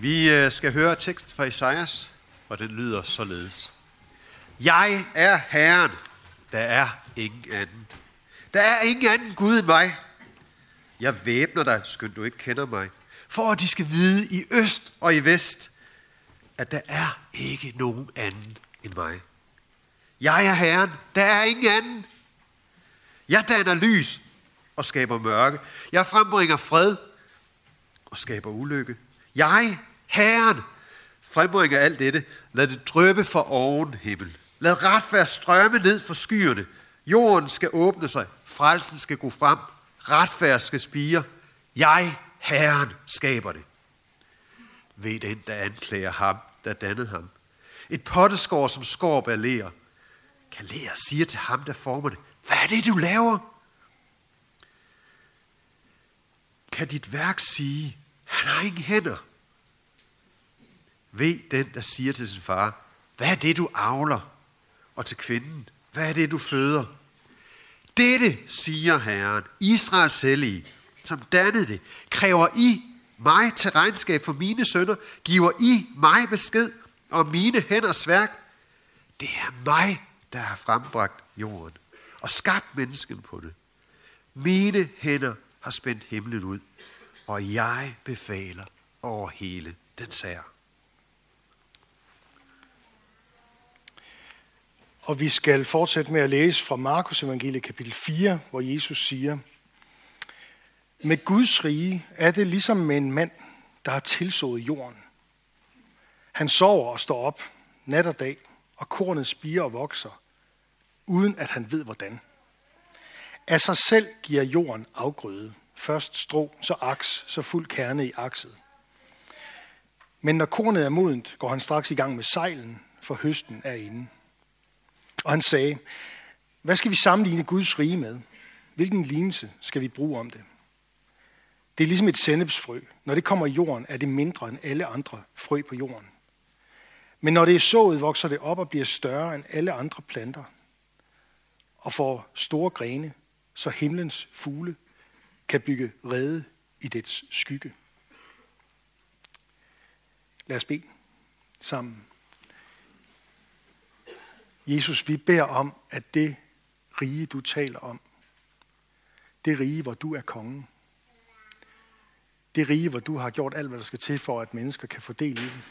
Vi øh, skal høre tekst fra Isaias, og den lyder således. Jeg er Herren, der er ingen anden. Der er ingen anden Gud end mig. Jeg væbner dig, skønt du ikke kender mig, for at de skal vide i øst og i vest, at der er ikke nogen anden end mig. Jeg er Herren, der er ingen anden. Jeg danner lys og skaber mørke. Jeg frembringer fred og skaber ulykke. Jeg, Herren, frembringer alt dette. Lad det drøbe for oven himmel. Lad retfærd strømme ned for skyerne. Jorden skal åbne sig. Frelsen skal gå frem. Retfærd skal spire. Jeg, Herren, skaber det. Ved den, der anklager ham, der dannede ham. Et potteskår, som skår baler. Kaler siger til ham, der former det. Hvad er det, du laver? Kan dit værk sige, han har ingen hænder? Ved den, der siger til sin far, hvad er det, du avler? Og til kvinden, hvad er det, du føder? Dette, siger Herren, Israels hellige, som dannede det, kræver I mig til regnskab for mine sønner, giver I mig besked om mine hænders værk. Det er mig, der har frembragt jorden og skabt mennesken på det. Mine hænder har spændt himlen ud, og jeg befaler over hele den sær. Og vi skal fortsætte med at læse fra Markus evangelie kapitel 4, hvor Jesus siger, Med Guds rige er det ligesom med en mand, der har tilsået jorden. Han sover og står op nat og dag, og kornet spiger og vokser, uden at han ved hvordan. Af sig selv giver jorden afgrøde. Først strå, så aks, så fuld kerne i akset. Men når kornet er modent, går han straks i gang med sejlen, for høsten er inde. Og han sagde, hvad skal vi sammenligne Guds rige med? Hvilken lignelse skal vi bruge om det? Det er ligesom et sennepsfrø. Når det kommer i jorden, er det mindre end alle andre frø på jorden. Men når det er sået, vokser det op og bliver større end alle andre planter og får store grene, så himlens fugle kan bygge rede i dets skygge. Lad os bede sammen. Jesus, vi beder om, at det rige, du taler om, det rige, hvor du er kongen, det rige, hvor du har gjort alt, hvad der skal til for, at mennesker kan få del i det,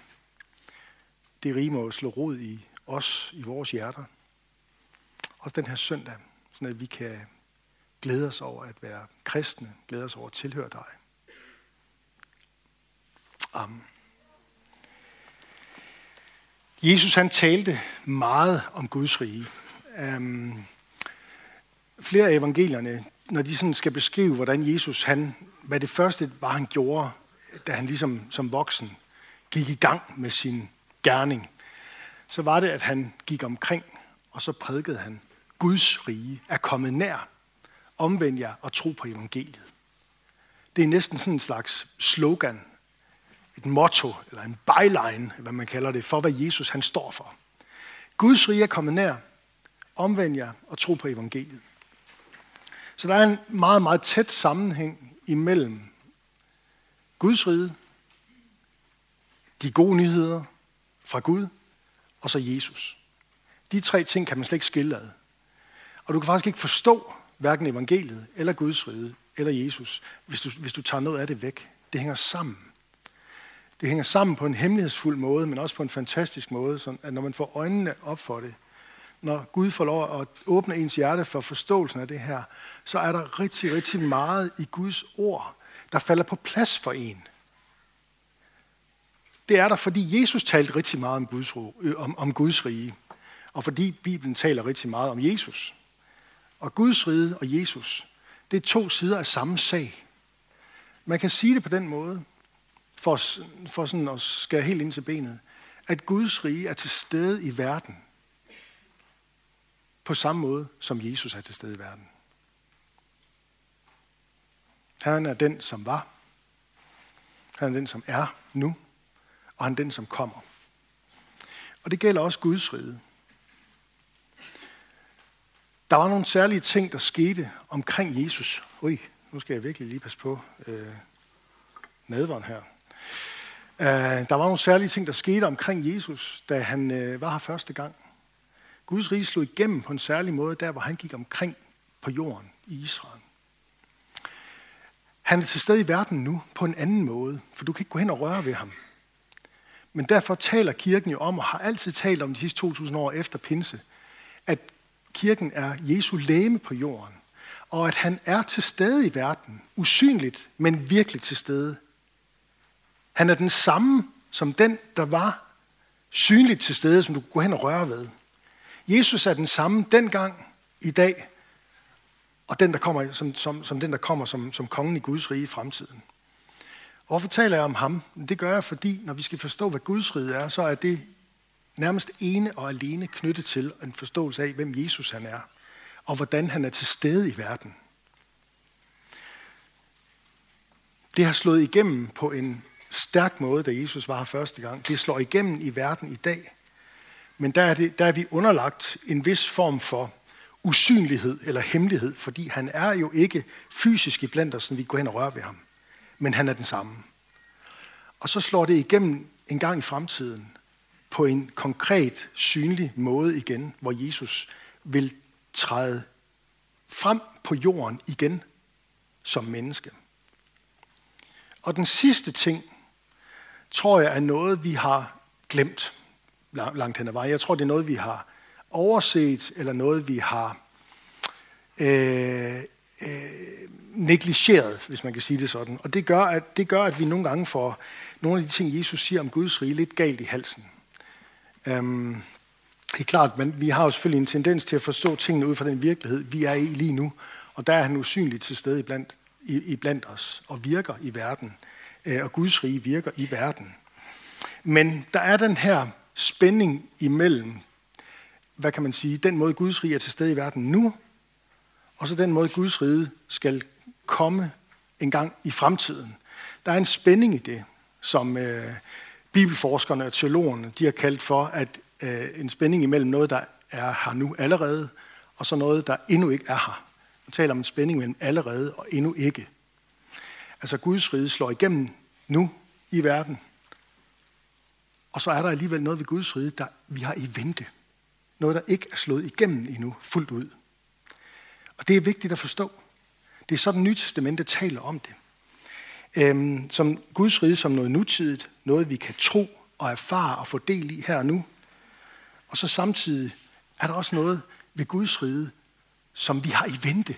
det rige må slå rod i os, i vores hjerter. Også den her søndag, sådan at vi kan glæde os over at være kristne, glæde os over at tilhøre dig. Amen. Jesus han talte meget om Guds rige. Um, flere af evangelierne, når de sådan skal beskrive, hvordan Jesus, han, hvad det første var, han gjorde, da han ligesom som voksen gik i gang med sin gerning, så var det, at han gik omkring, og så prædikede han, Guds rige er kommet nær. Omvend jer og tro på evangeliet. Det er næsten sådan en slags slogan, et motto, eller en byline, hvad man kalder det, for hvad Jesus han står for. Guds rige er kommet nær. Omvend jer og tro på evangeliet. Så der er en meget, meget tæt sammenhæng imellem Guds rige, de gode nyheder fra Gud, og så Jesus. De tre ting kan man slet ikke skille ad. Og du kan faktisk ikke forstå hverken evangeliet, eller Guds rige, eller Jesus, hvis du, hvis du tager noget af det væk. Det hænger sammen. Det hænger sammen på en hemmelighedsfuld måde, men også på en fantastisk måde, så at når man får øjnene op for det, når Gud får lov at åbne ens hjerte for forståelsen af det her, så er der rigtig, rigtig meget i Guds ord, der falder på plads for en. Det er der, fordi Jesus talte rigtig meget om Guds, øh, om, om Guds rige, og fordi Bibelen taler rigtig meget om Jesus. Og Guds rige og Jesus, det er to sider af samme sag. Man kan sige det på den måde, for, for sådan at skære helt ind til benet, at Guds rige er til stede i verden, på samme måde som Jesus er til stede i verden. Han er den, som var. Han er den, som er nu. Og han er den, som kommer. Og det gælder også Guds rige. Der var nogle særlige ting, der skete omkring Jesus. Ui, nu skal jeg virkelig lige passe på øh, nadveren her. Uh, der var nogle særlige ting, der skete omkring Jesus, da han uh, var her første gang. Guds rige slog igennem på en særlig måde, der hvor han gik omkring på jorden i Israel. Han er til stede i verden nu på en anden måde, for du kan ikke gå hen og røre ved ham. Men derfor taler kirken jo om, og har altid talt om de sidste 2000 år efter pinse, at kirken er Jesu læme på jorden, og at han er til stede i verden, usynligt, men virkelig til stede. Han er den samme som den, der var synligt til stede, som du kunne gå hen og røre ved. Jesus er den samme dengang, i dag, og den, der kommer, som, som, som den, der kommer som, som kongen i Guds rige i fremtiden. Hvorfor taler jeg om ham? Det gør jeg, fordi når vi skal forstå, hvad Guds rige er, så er det nærmest ene og alene knyttet til en forståelse af, hvem Jesus han er, og hvordan han er til stede i verden. Det har slået igennem på en stærk måde, da Jesus var her første gang. Det slår igennem i verden i dag. Men der er, det, der er vi underlagt en vis form for usynlighed eller hemmelighed, fordi han er jo ikke fysisk i blandt os, når vi går hen og rører ved ham. Men han er den samme. Og så slår det igennem en gang i fremtiden på en konkret, synlig måde igen, hvor Jesus vil træde frem på jorden igen som menneske. Og den sidste ting, tror jeg er noget, vi har glemt langt hen ad vejen. Jeg tror, det er noget, vi har overset, eller noget, vi har øh, øh, negligeret, hvis man kan sige det sådan. Og det gør, at, det gør, at vi nogle gange får nogle af de ting, Jesus siger om Guds rige, lidt galt i halsen. Øhm, det er klart, men vi har jo selvfølgelig en tendens til at forstå tingene ud fra den virkelighed, vi er i lige nu. Og der er han usynligt til stede iblandt, i, iblandt os og virker i verden. Øh, og Guds rige virker i verden. Men der er den her spænding imellem, hvad kan man sige, den måde Guds rige er til stede i verden nu, og så den måde Guds rige skal komme en gang i fremtiden. Der er en spænding i det, som øh, bibelforskerne og teologerne de har kaldt for, at øh, en spænding imellem noget, der er her nu allerede, og så noget, der endnu ikke er her. Man taler om en spænding mellem allerede og endnu ikke. Altså Guds rige slår igennem nu i verden, og så er der alligevel noget ved Guds rige, der vi har i vente. Noget, der ikke er slået igennem endnu fuldt ud. Og det er vigtigt at forstå. Det er sådan, Nye Testamente taler om det. Øhm, som Guds rige som noget nutidigt, noget vi kan tro og erfare og få del i her og nu. Og så samtidig er der også noget ved Guds rige, som vi har i vente.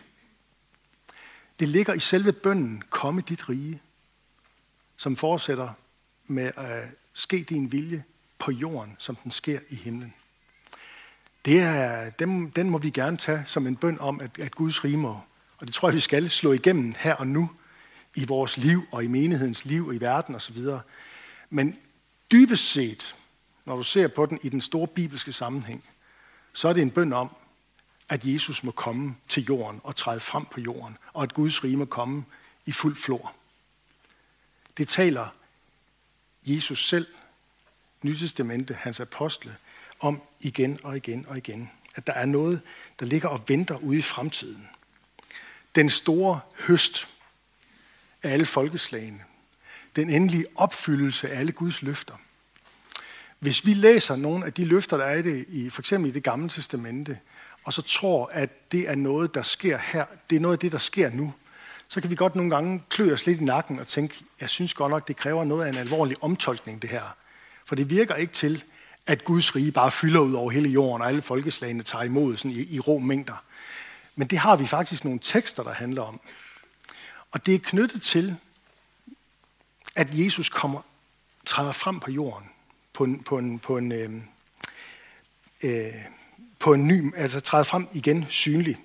Det ligger i selve bønden, komme dit rige, som fortsætter med at ske din vilje på jorden, som den sker i himlen. Det er, den, den må vi gerne tage som en bøn om, at, at Guds rige må, og det tror jeg, vi skal slå igennem her og nu, i vores liv og i menighedens liv og i verden osv. Men dybest set, når du ser på den i den store bibelske sammenhæng, så er det en bøn om, at Jesus må komme til jorden og træde frem på jorden, og at Guds rige må komme i fuld flor. Det taler Jesus selv, Nytestamente, hans apostle, om igen og igen og igen. At der er noget, der ligger og venter ude i fremtiden. Den store høst af alle folkeslagene. Den endelige opfyldelse af alle Guds løfter. Hvis vi læser nogle af de løfter, der er i det, i, for eksempel i det gamle testamente, og så tror, at det er noget, der sker her, det er noget af det, der sker nu, så kan vi godt nogle gange klø os lidt i nakken og tænke, jeg synes godt nok, det kræver noget af en alvorlig omtolkning, det her. For det virker ikke til, at Guds rige bare fylder ud over hele jorden, og alle folkeslagene tager imod sådan i, i rå mængder. Men det har vi faktisk nogle tekster, der handler om. Og det er knyttet til, at Jesus kommer, træder frem på jorden på en, på en, på en, øhm, øh, øh, på en ny, altså træde frem igen synlig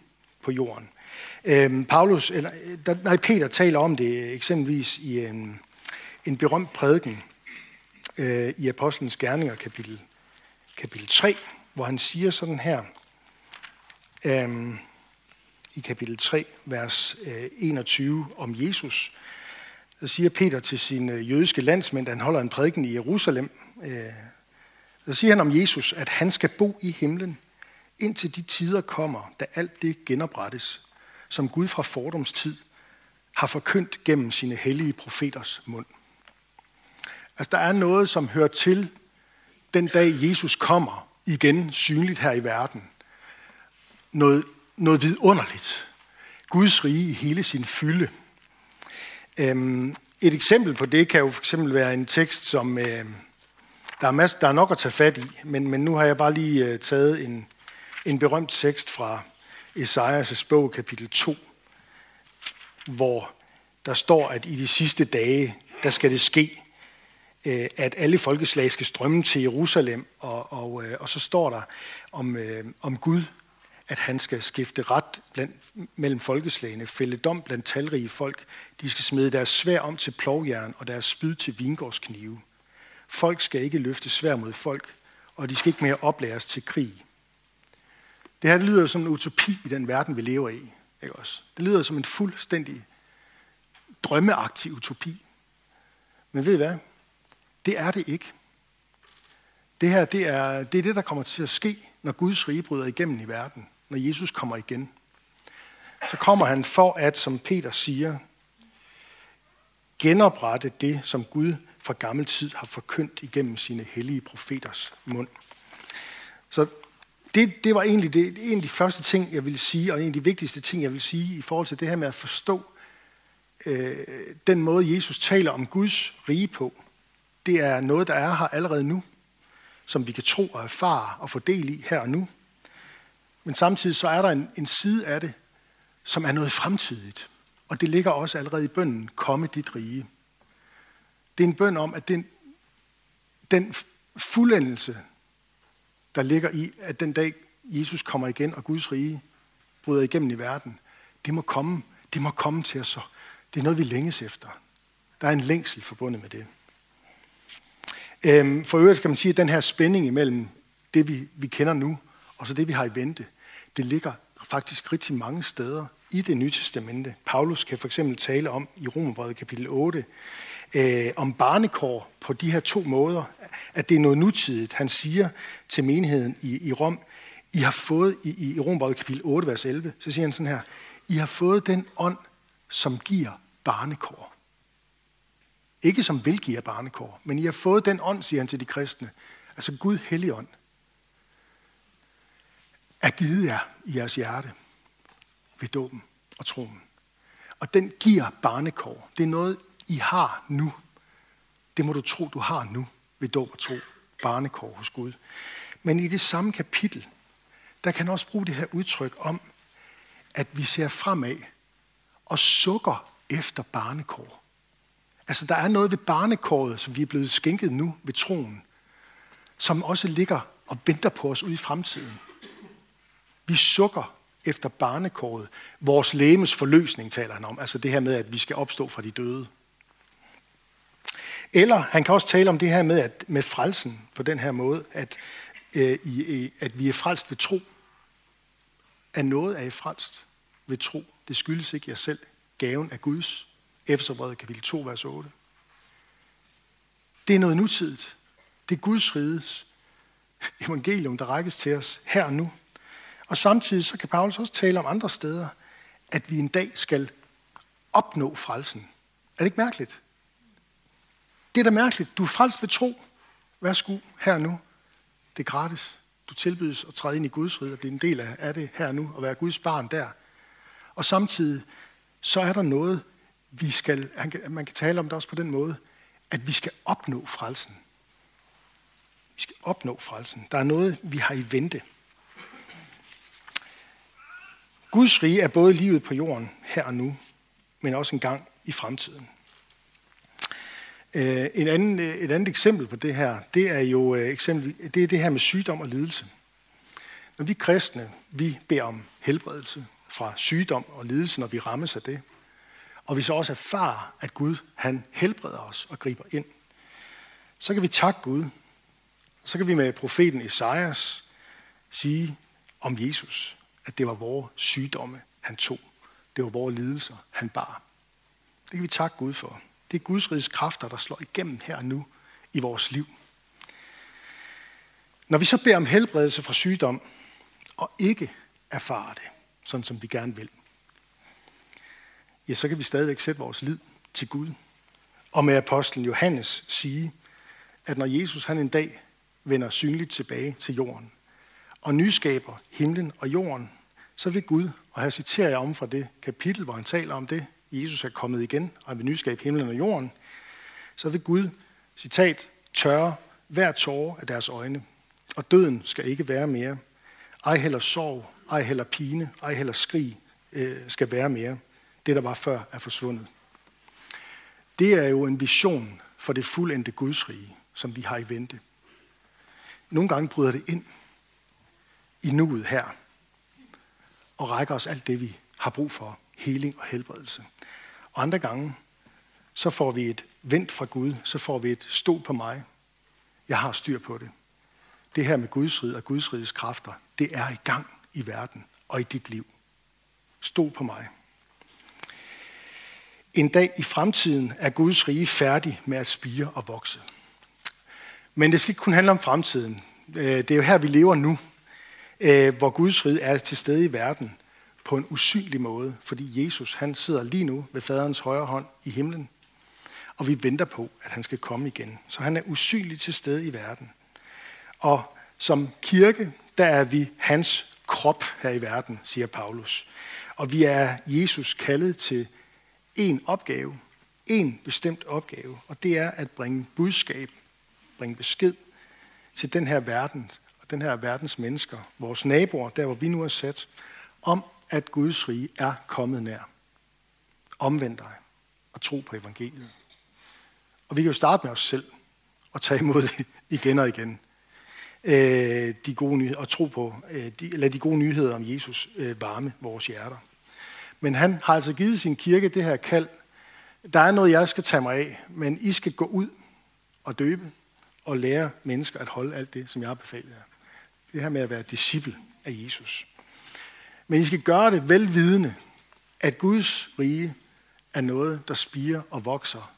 på jorden. Øhm, Paulus, eller, der, nej, Peter taler om det eksempelvis i en, en berømt prædiken øh, i Apostlenes Gerninger, kapitel, kapitel 3, hvor han siger sådan her, øhm, i kapitel 3, vers øh, 21 om Jesus, så siger Peter til sine øh, jødiske landsmænd, da han holder en prædiken i Jerusalem, øh, så siger han om Jesus, at han skal bo i himlen, indtil de tider kommer, da alt det genoprettes, som Gud fra fordomstid har forkyndt gennem sine hellige profeters mund. Altså, der er noget, som hører til den dag, Jesus kommer igen synligt her i verden. Noget, noget vidunderligt. Guds rige i hele sin fylde. Øhm, et eksempel på det kan jo for eksempel være en tekst, som øh, der, er masser, der er nok at tage fat i, men, men nu har jeg bare lige øh, taget en, en berømt tekst fra Esajas' bog, kapitel 2, hvor der står, at i de sidste dage, der skal det ske, øh, at alle folkeslag skal strømme til Jerusalem, og, og, øh, og så står der om, øh, om Gud, at han skal skifte ret blandt, mellem folkeslagene, fælde dom blandt talrige folk. De skal smide deres svær om til plovjern og deres spyd til vingårdsknive. Folk skal ikke løfte svær mod folk, og de skal ikke mere oplæres til krig. Det her det lyder som en utopi i den verden, vi lever i. Ikke også? Det lyder som en fuldstændig drømmeagtig utopi. Men ved I hvad? Det er det ikke. Det her, det er, det er det, der kommer til at ske, når Guds rige bryder igennem i verden. Når Jesus kommer igen. Så kommer han for at, som Peter siger, genoprette det, som Gud fra gammel tid har forkyndt igennem sine hellige profeters mund. Så det, det var egentlig det, en af de første ting, jeg ville sige, og en af de vigtigste ting, jeg vil sige i forhold til det her med at forstå øh, den måde, Jesus taler om Guds rige på. Det er noget, der er her allerede nu, som vi kan tro og erfare og få del i her og nu. Men samtidig så er der en, en side af det, som er noget fremtidigt. Og det ligger også allerede i bønden, komme dit rige. Det er en bøn om, at den, den fuldendelse, der ligger i, at den dag Jesus kommer igen, og Guds rige bryder igennem i verden, det må komme, det må komme til os. Det er noget, vi længes efter. Der er en længsel forbundet med det. Øhm, for øvrigt kan man sige, at den her spænding imellem det, vi, vi kender nu, og så det, vi har i vente, det ligger faktisk rigtig mange steder i det nye testamente. Paulus kan for eksempel tale om i Romerbrevet kapitel 8, øh, om barnekår på de her to måder, at det er noget nutidigt. Han siger til menigheden i, i Rom, I har fået, i, i Rom kapitel 8, vers 11, så siger han sådan her, I har fået den ånd, som giver barnekår. Ikke som vil give barnekår, men I har fået den ånd, siger han til de kristne, altså Gud hellig ånd er givet jer i jeres hjerte ved dåben og troen. Og den giver barnekår. Det er noget, I har nu. Det må du tro, du har nu ved dåb og tro. Barnekår hos Gud. Men i det samme kapitel, der kan også bruge det her udtryk om, at vi ser fremad og sukker efter barnekår. Altså, der er noget ved barnekåret, som vi er blevet skænket nu ved troen, som også ligger og venter på os ude i fremtiden. Vi sukker efter barnekåret. Vores lægemes forløsning taler han om, altså det her med, at vi skal opstå fra de døde. Eller han kan også tale om det her med, at med frelsen på den her måde, at, øh, i, at vi er frelst ved tro. At noget er I frelst ved tro. Det skyldes ikke jer selv. Gaven er Guds. Efterbrevet kapitel 2, vers 8. Det er noget nutidigt. Det er Guds rides evangelium, der rækkes til os her og nu. Og samtidig så kan Paulus også tale om andre steder, at vi en dag skal opnå frelsen. Er det ikke mærkeligt? Det er da mærkeligt. Du er frelst ved tro. Værsgo, her nu. Det er gratis. Du tilbydes at træde ind i Guds rige og blive en del af det her nu, og være Guds barn der. Og samtidig, så er der noget, vi skal, man kan tale om det også på den måde, at vi skal opnå frelsen. Vi skal opnå frelsen. Der er noget, vi har i vente. Guds rige er både livet på jorden her og nu, men også en gang i fremtiden. Øh, en anden, øh, et andet eksempel på det her, det er jo øh, eksempel, det, er det her med sygdom og lidelse. Når vi kristne, vi beder om helbredelse fra sygdom og lidelse, når vi rammes af det, og vi så også erfarer, at Gud han helbreder os og griber ind, så kan vi takke Gud. Så kan vi med profeten Esajas sige om Jesus, at det var vores sygdomme, han tog. Det var vores lidelser, han bar. Det kan vi takke Gud for. Det er Guds rigs kræfter, der slår igennem her og nu i vores liv. Når vi så beder om helbredelse fra sygdom, og ikke erfarer det, sådan som vi gerne vil, ja, så kan vi stadigvæk sætte vores lid til Gud. Og med apostlen Johannes sige, at når Jesus han en dag vender synligt tilbage til jorden, og nyskaber himlen og jorden, så vil Gud, og her citerer jeg om fra det kapitel, hvor han taler om det, Jesus er kommet igen, og han vil nyskabe himlen og jorden, så vil Gud, citat, tørre hver tårer af deres øjne, og døden skal ikke være mere. Ej heller sorg, ej heller pine, ej heller skrig øh, skal være mere. Det, der var før, er forsvundet. Det er jo en vision for det fuldendte Guds rige, som vi har i vente. Nogle gange bryder det ind i nuet her, og rækker os alt det, vi har brug for, heling og helbredelse. Og andre gange, så får vi et vent fra Gud, så får vi et stå på mig. Jeg har styr på det. Det her med Guds rid og Guds rides kræfter, det er i gang i verden og i dit liv. Stå på mig. En dag i fremtiden er Guds rige færdig med at spire og vokse. Men det skal ikke kun handle om fremtiden. Øh, det er jo her, vi lever nu, øh, hvor Guds rige er til stede i verden på en usynlig måde, fordi Jesus han sidder lige nu ved faderens højre hånd i himlen, og vi venter på, at han skal komme igen. Så han er usynlig til stede i verden. Og som kirke, der er vi hans krop her i verden, siger Paulus. Og vi er Jesus kaldet til en opgave, en bestemt opgave, og det er at bringe budskab, bringe besked til den her verden, og den her verdens mennesker, vores naboer, der hvor vi nu er sat, om at Guds rige er kommet nær. Omvend dig og tro på evangeliet. Og vi kan jo starte med os selv og tage imod det igen og igen. Øh, de gode nyheder, og tro på, øh, de, lad de gode nyheder om Jesus øh, varme vores hjerter. Men han har altså givet sin kirke det her kald. Der er noget, jeg skal tage mig af, men I skal gå ud og døbe og lære mennesker at holde alt det, som jeg har befalet jer. Det her med at være disciple af Jesus. Men I skal gøre det velvidende, at Guds rige er noget, der spiger og vokser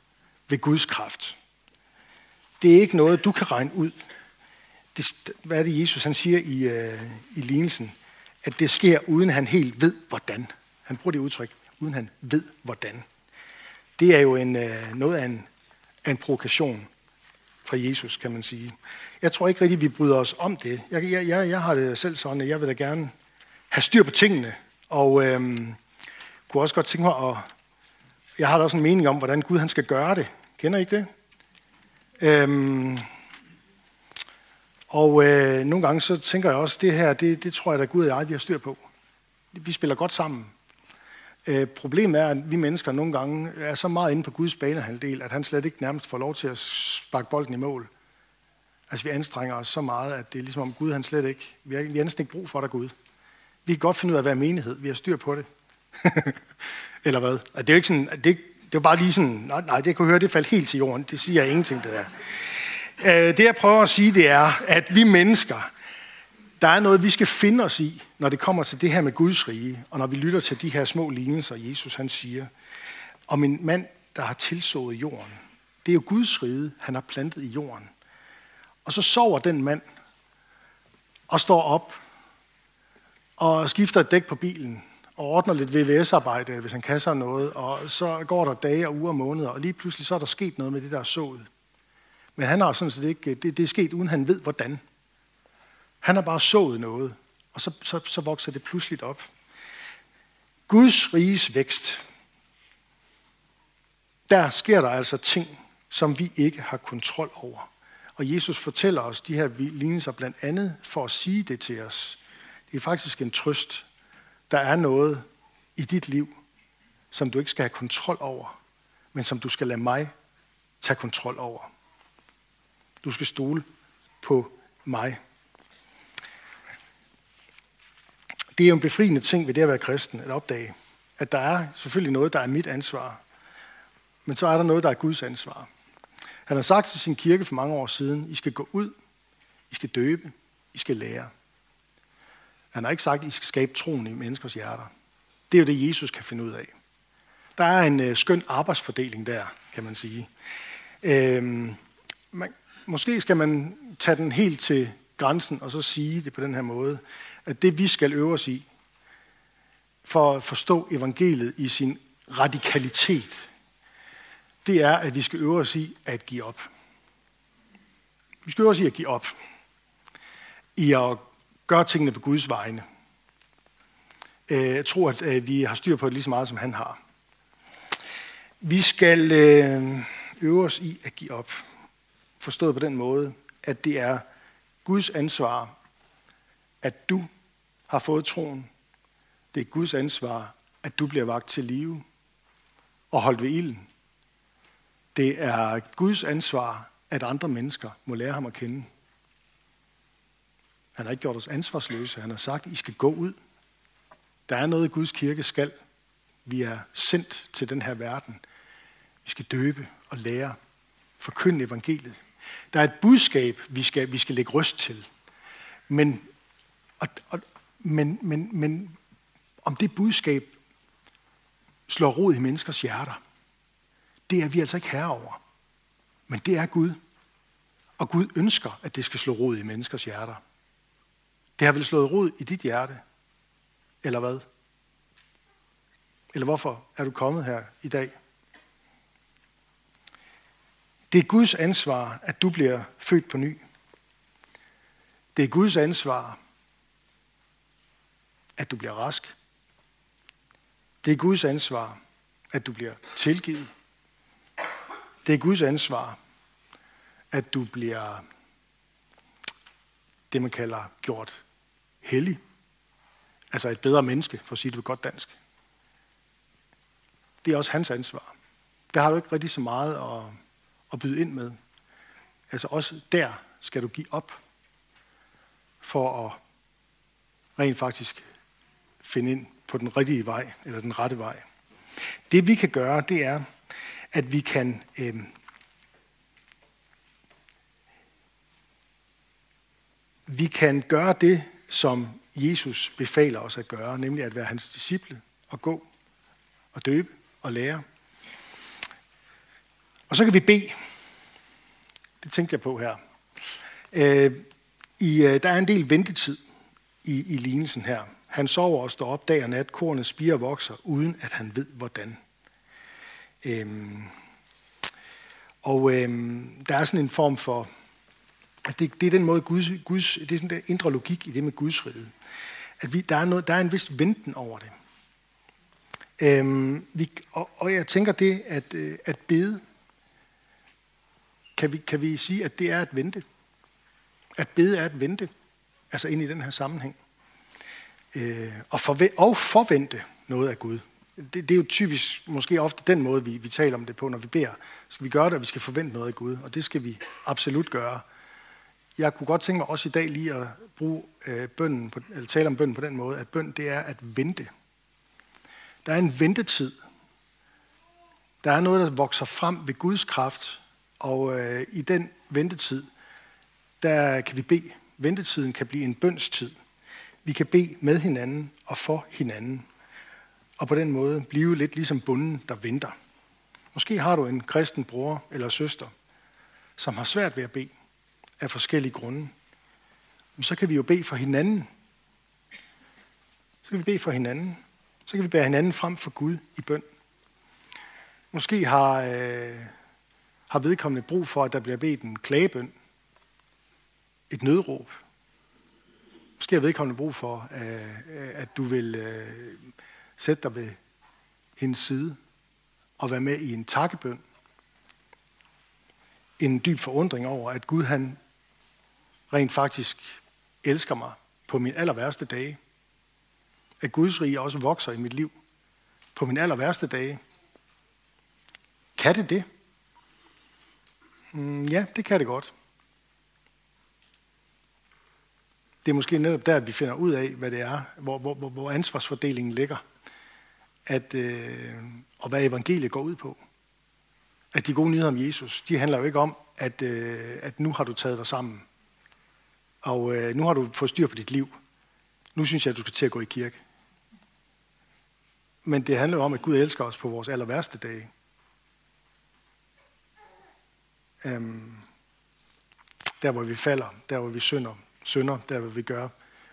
ved Guds kraft. Det er ikke noget, du kan regne ud. Det, hvad er det, Jesus han siger i, øh, i lignelsen? At det sker, uden han helt ved, hvordan. Han bruger det udtryk, uden han ved, hvordan. Det er jo en, øh, noget af en, af en provokation fra Jesus, kan man sige. Jeg tror ikke rigtig, vi bryder os om det. Jeg, jeg, jeg har det selv sådan, at jeg vil da gerne have styr på tingene, og øh, kunne også godt tænke mig at... Jeg har da også en mening om, hvordan Gud han skal gøre det. Kender I ikke det? Øhm, og øh, nogle gange så tænker jeg også, det her, det, det tror jeg, da Gud og jeg, vi har styr på. Vi spiller godt sammen. Øh, problemet er, at vi mennesker nogle gange er så meget inde på Guds banehalvdel, at han slet ikke nærmest får lov til at sparke bolden i mål. Altså vi anstrenger os så meget, at det er ligesom om Gud han slet ikke, vi har, vi har næsten ikke brug for dig Gud. Vi kan godt finde ud af at være menighed, vi har styr på det. Eller hvad? Altså, det er jo ikke sådan, det, det var bare lige sådan, nej, nej, det kunne høre, det faldt helt til jorden. Det siger jeg ingenting, det der. Øh, det jeg prøver at sige, det er, at vi mennesker, der er noget, vi skal finde os i, når det kommer til det her med Guds rige, og når vi lytter til de her små lignelser, Jesus han siger, om en mand, der har tilsået jorden. Det er jo Guds rige, han har plantet i jorden. Og så sover den mand, og står op, og skifter et dæk på bilen, og ordner lidt VVS-arbejde, hvis han kan sig noget, og så går der dage og uger og måneder, og lige pludselig så er der sket noget med det der sået. Men han har sådan set ikke, det, det er sket uden han ved hvordan. Han har bare sået noget, og så, så, så vokser det pludseligt op. Guds riges vækst, der sker der altså ting, som vi ikke har kontrol over. Og Jesus fortæller os de her lignelser blandt andet for at sige det til os. Det er faktisk en trøst. Der er noget i dit liv, som du ikke skal have kontrol over, men som du skal lade mig tage kontrol over. Du skal stole på mig. Det er jo en befriende ting ved det at være kristen, at opdage, at der er selvfølgelig noget, der er mit ansvar, men så er der noget, der er Guds ansvar. Han har sagt til sin kirke for mange år siden, I skal gå ud, I skal døbe, I skal lære. Han har ikke sagt, at I skal skabe troen i menneskers hjerter. Det er jo det, Jesus kan finde ud af. Der er en øh, skøn arbejdsfordeling der, kan man sige. Øhm, man, måske skal man tage den helt til grænsen og så sige det på den her måde, at det vi skal øve os i, for at forstå evangeliet i sin radikalitet, det er, at vi skal øve os i at give op. Vi skal øve os i at give op. I at gøre tingene på Guds vegne. Øh, jeg tror, at øh, vi har styr på det lige så meget, som han har. Vi skal øh, øve os i at give op. Forstået på den måde, at det er Guds ansvar, at du har fået troen. Det er Guds ansvar, at du bliver vagt til live og holdt ved ilden. Det er Guds ansvar, at andre mennesker må lære ham at kende. Han har ikke gjort os ansvarsløse. Han har sagt, I skal gå ud. Der er noget, Guds kirke skal. Vi er sendt til den her verden. Vi skal døbe og lære, forkynde evangeliet. Der er et budskab, vi skal, vi skal lægge røst til. Men, og, og, men, men, men om det budskab slår rod i menneskers hjerter, det er vi altså ikke herre over. Men det er Gud. Og Gud ønsker, at det skal slå rod i menneskers hjerter. Det har vel slået rod i dit hjerte? Eller hvad? Eller hvorfor er du kommet her i dag? Det er Guds ansvar, at du bliver født på ny. Det er Guds ansvar, at du bliver rask. Det er Guds ansvar, at du bliver tilgivet. Det er Guds ansvar, at du bliver det, man kalder gjort hellig. Altså et bedre menneske, for at sige det på godt dansk. Det er også hans ansvar. Der har du ikke rigtig så meget at, at byde ind med. Altså også der skal du give op for at rent faktisk finde ind på den rigtige vej, eller den rette vej. Det vi kan gøre, det er, at vi kan øh, vi kan gøre det, som Jesus befaler os at gøre, nemlig at være hans disciple og gå og døbe og lære. Og så kan vi bede. Det tænkte jeg på her. Øh, i, øh, der er en del ventetid i, i lignelsen her. Han sover og står op dag og nat. Kornet spiger og vokser, uden at han ved, hvordan. Øhm, og øhm, der er sådan en form for... Altså det, det er den måde, Guds, Guds, det er sådan der indre logik i det med Guds rige. At vi, der, er noget, der er en vis venten over det. Øhm, vi, og, og jeg tænker det, at, øh, at bede, kan vi, kan vi sige, at det er at vente. At bede er at vente. Altså ind i den her sammenhæng øh, og, forve- og forvente noget af Gud. Det, det er jo typisk, måske ofte den måde, vi, vi taler om det på, når vi beder. Skal vi gøre det, og vi skal forvente noget af Gud, og det skal vi absolut gøre. Jeg kunne godt tænke mig også i dag lige at bruge øh, bønden på, eller tale om bønden på den måde, at bøn det er at vente. Der er en ventetid. Der er noget, der vokser frem ved Guds kraft, og øh, i den ventetid, der kan vi bede. Ventetiden kan blive en bønstid. Vi kan bede med hinanden og for hinanden. Og på den måde blive lidt ligesom bunden, der venter. Måske har du en kristen bror eller søster, som har svært ved at bede af forskellige grunde. Men så kan vi jo bede for hinanden. Så kan vi bede for hinanden. Så kan vi bære hinanden frem for Gud i bøn. Måske har, øh, har vedkommende brug for, at der bliver bedt en klagebøn. Et nødråb. Måske har vedkommende brug for, øh, at du vil øh, sætte dig ved hendes side og være med i en takkebøn. En dyb forundring over, at Gud han rent faktisk elsker mig på min aller værste dage. At Guds rige også vokser i mit liv på min aller værste dage. Kan det det? Mm, ja, det kan det godt. det er måske netop der, at vi finder ud af, hvad det er, hvor, hvor, hvor ansvarsfordelingen ligger. At, øh, og hvad evangeliet går ud på. At de gode nyheder om Jesus, de handler jo ikke om, at, øh, at nu har du taget dig sammen. Og øh, nu har du fået styr på dit liv. Nu synes jeg, at du skal til at gå i kirke. Men det handler jo om, at Gud elsker os på vores aller værste dage. Øhm, der, hvor vi falder, der, hvor vi synder, synder, der hvor vi gør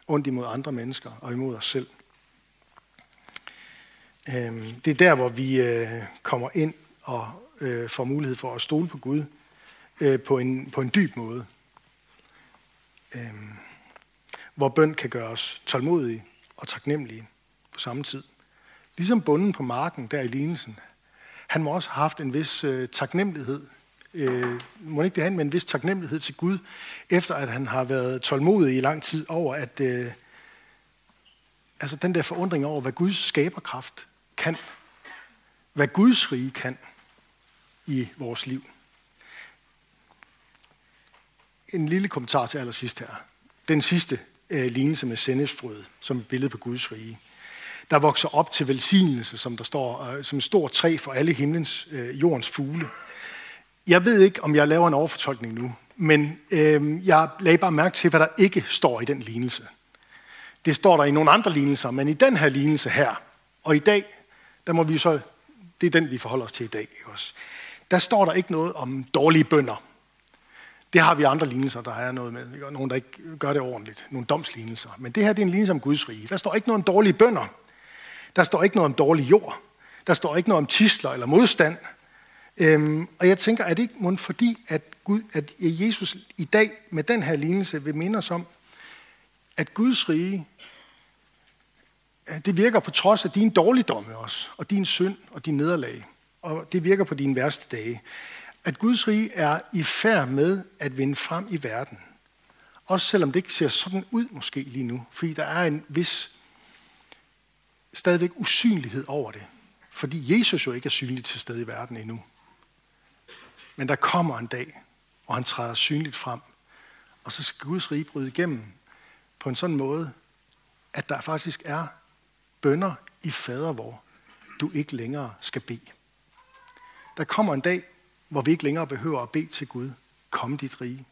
ondt imod andre mennesker og imod os selv. Øhm, det er der, hvor vi øh, kommer ind og øh, får mulighed for at stole på Gud øh, på en, på en dyb måde. Øhm, hvor bøn kan gøre os tålmodige og taknemmelige på samme tid. Ligesom bunden på marken der i lignelsen. Han må også have haft en vis øh, taknemmelighed. Øh, må ikke det have med en vis taknemmelighed til Gud, efter at han har været tålmodig i lang tid over, at øh, altså den der forundring over, hvad Guds skaberkraft kan. Hvad Guds rige kan i vores liv. En lille kommentar til allersidst her. Den sidste øh, lignelse med sendesfrød, som et billede på Guds rige. Der vokser op til velsignelse, som der står, øh, som et stort træ for alle himlens, øh, jordens fugle. Jeg ved ikke, om jeg laver en overfortolkning nu, men øh, jeg lagde bare mærke til, hvad der ikke står i den lignelse. Det står der i nogle andre lignelser, men i den her lignelse her, og i dag, der må vi så, det er den, vi forholder os til i dag, ikke også? der står der ikke noget om dårlige bønder. Det har vi andre lignelser, der er noget med. Ikke? Nogen, der ikke gør det ordentligt. Nogle domslignelser. Men det her det er en lignelse om Guds rige. Der står ikke noget om dårlige bønder. Der står ikke noget om dårlig jord. Der står ikke noget om tisler eller modstand. Øhm, og jeg tænker, er det ikke mund fordi, at, Gud, at Jesus i dag med den her lignelse vil minde os om, at Guds rige, det virker på trods af din dårligdomme også, og din synd og din nederlag. Og det virker på dine værste dage at Guds rige er i færd med at vinde frem i verden. Også selvom det ikke ser sådan ud måske lige nu, fordi der er en vis stadigvæk usynlighed over det. Fordi Jesus jo ikke er synlig til stede i verden endnu. Men der kommer en dag, hvor han træder synligt frem. Og så skal Guds rige bryde igennem på en sådan måde, at der faktisk er bønder i fader, hvor du ikke længere skal bede. Der kommer en dag, hvor vi ikke længere behøver at bede til Gud, kom dit rige,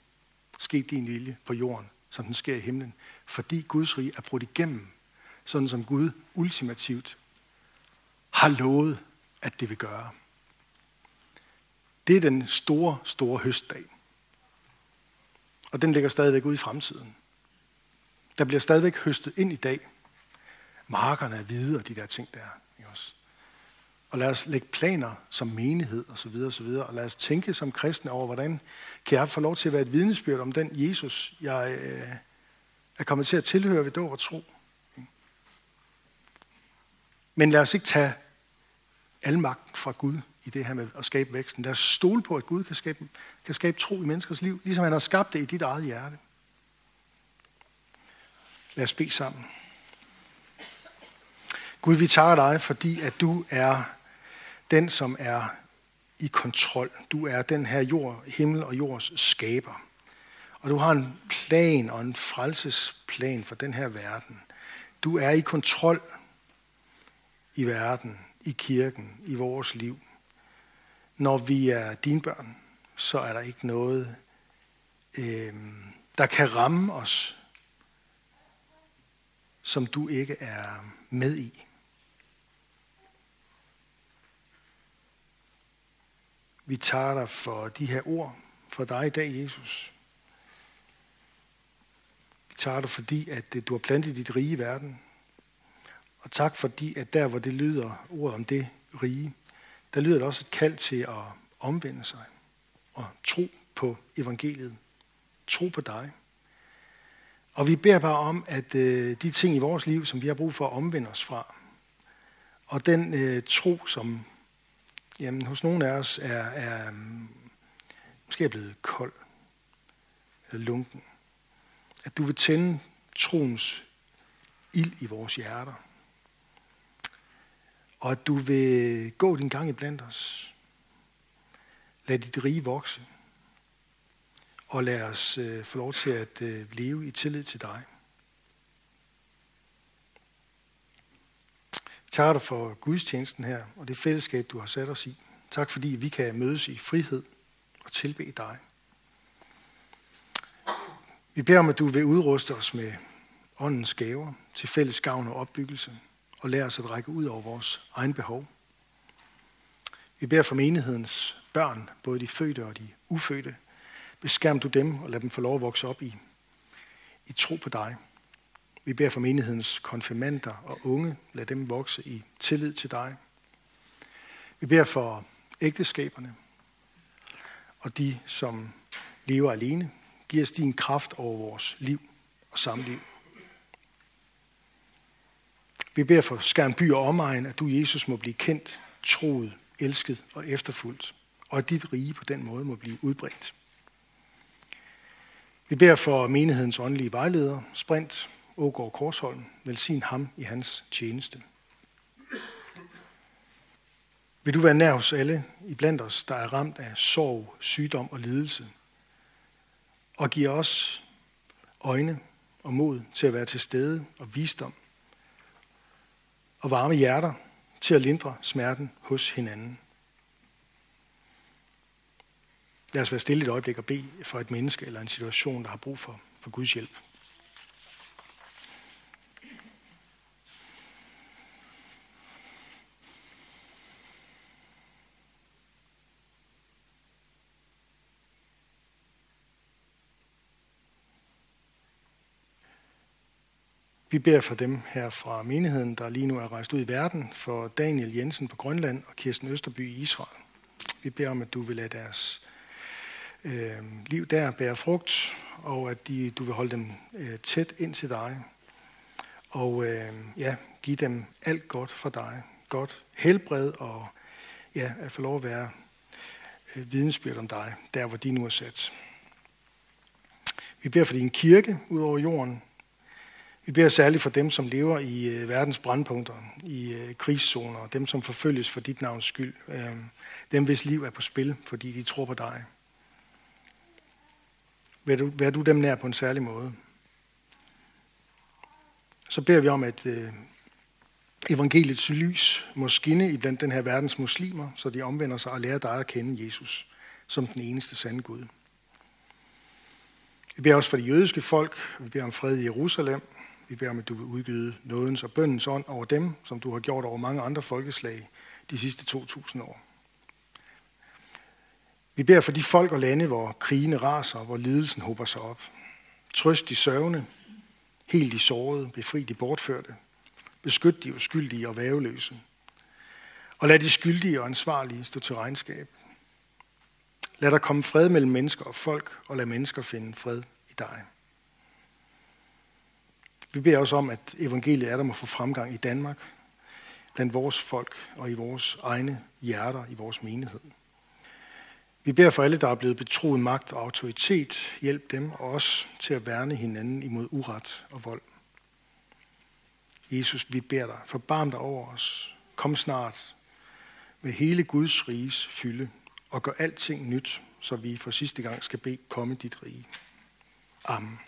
ske din vilje på jorden, som den sker i himlen, fordi Guds rige er brudt igennem, sådan som Gud ultimativt har lovet, at det vil gøre. Det er den store, store høstdag. Og den ligger stadigvæk ud i fremtiden. Der bliver stadigvæk høstet ind i dag. Markerne er hvide og de der ting der. Ikke også? Og lad os lægge planer som menighed osv. videre, Og lad os tænke som kristne over, hvordan kan jeg få lov til at være et vidnesbyrd om den Jesus, jeg øh, er kommet til at tilhøre ved dåb og tro. Men lad os ikke tage al magten fra Gud i det her med at skabe væksten. Lad os stole på, at Gud kan skabe, kan skabe tro i menneskers liv, ligesom han har skabt det i dit eget hjerte. Lad os bede sammen. Gud, vi takker dig, fordi at du er den, som er i kontrol. Du er den her jord, himmel og jords skaber. Og du har en plan og en frelsesplan for den her verden. Du er i kontrol i verden, i kirken, i vores liv. Når vi er dine børn, så er der ikke noget, øh, der kan ramme os, som du ikke er med i. Vi tager dig for de her ord for dig i dag, Jesus. Vi tager dig, fordi at øh, du har plantet dit rige i verden. Og tak fordi, at der, hvor det lyder ordet om det rige, der lyder det også et kald til at omvende sig og tro på evangeliet. Tro på dig. Og vi beder bare om, at øh, de ting i vores liv, som vi har brug for at omvende os fra, og den øh, tro, som jamen, hos nogle af os er, er øhm, måske er blevet kold eller lunken. At du vil tænde troens ild i vores hjerter. Og at du vil gå din gang i blandt os. Lad dit rige vokse. Og lad os øh, få lov til at øh, leve i tillid til dig. Takker dig for gudstjenesten her, og det fællesskab, du har sat os i. Tak fordi vi kan mødes i frihed og tilbe dig. Vi beder om, at du vil udruste os med åndens gaver til fælles gavn og opbyggelse, og lære os at række ud over vores egen behov. Vi beder for menighedens børn, både de fødte og de ufødte. Beskærm du dem og lad dem få lov at vokse op i, i tro på dig. Vi beder for menighedens konfirmander og unge. Lad dem vokse i tillid til dig. Vi beder for ægteskaberne og de, som lever alene. Giv os din kraft over vores liv og samliv. Vi beder for Skærn by og omegn, at du, Jesus, må blive kendt, troet, elsket og efterfulgt, og at dit rige på den måde må blive udbredt. Vi beder for menighedens åndelige vejleder, Sprint, Ågård Korsholm, velsign ham i hans tjeneste. Vil du være nær hos alle i blandt os, der er ramt af sorg, sygdom og lidelse, og give os øjne og mod til at være til stede og visdom og varme hjerter til at lindre smerten hos hinanden. Lad os være stille et øjeblik og bede for et menneske eller en situation, der har brug for, for Guds hjælp. Vi beder for dem her fra menigheden, der lige nu er rejst ud i verden, for Daniel Jensen på Grønland og Kirsten Østerby i Israel. Vi beder om, at du vil lade deres øh, liv der bære frugt, og at de, du vil holde dem øh, tæt ind til dig. Og øh, ja, give dem alt godt for dig. Godt helbred og ja, at få lov at være øh, vidensbyrd om dig, der hvor de nu er sat. Vi beder for din kirke ud over jorden, vi beder særligt for dem, som lever i øh, verdens brandpunkter, i øh, krigszoner, dem, som forfølges for dit navns skyld, øh, dem, hvis liv er på spil, fordi de tror på dig. Vær du, vær du dem nær på en særlig måde. Så beder vi om, at øh, evangeliets lys må skinne i blandt den her verdens muslimer, så de omvender sig og lærer dig at kende Jesus som den eneste sande Gud. Vi beder også for de jødiske folk, vi beder om fred i Jerusalem, vi beder om, at du vil udgyde nådens og bøndens ånd over dem, som du har gjort over mange andre folkeslag de sidste 2.000 år. Vi beder for de folk og lande, hvor krigene raser, hvor lidelsen hober sig op. Trøst de sørgende, helt de sårede, befri de bortførte, beskyt de uskyldige og væveløse. Og lad de skyldige og ansvarlige stå til regnskab. Lad der komme fred mellem mennesker og folk, og lad mennesker finde fred i dig. Vi beder også om, at evangeliet er der må få fremgang i Danmark, blandt vores folk og i vores egne hjerter, i vores menighed. Vi beder for alle, der er blevet betroet magt og autoritet, hjælp dem og os til at værne hinanden imod uret og vold. Jesus, vi beder dig, forbarm dig over os. Kom snart med hele Guds riges fylde og gør alting nyt, så vi for sidste gang skal bede komme dit rige. Amen.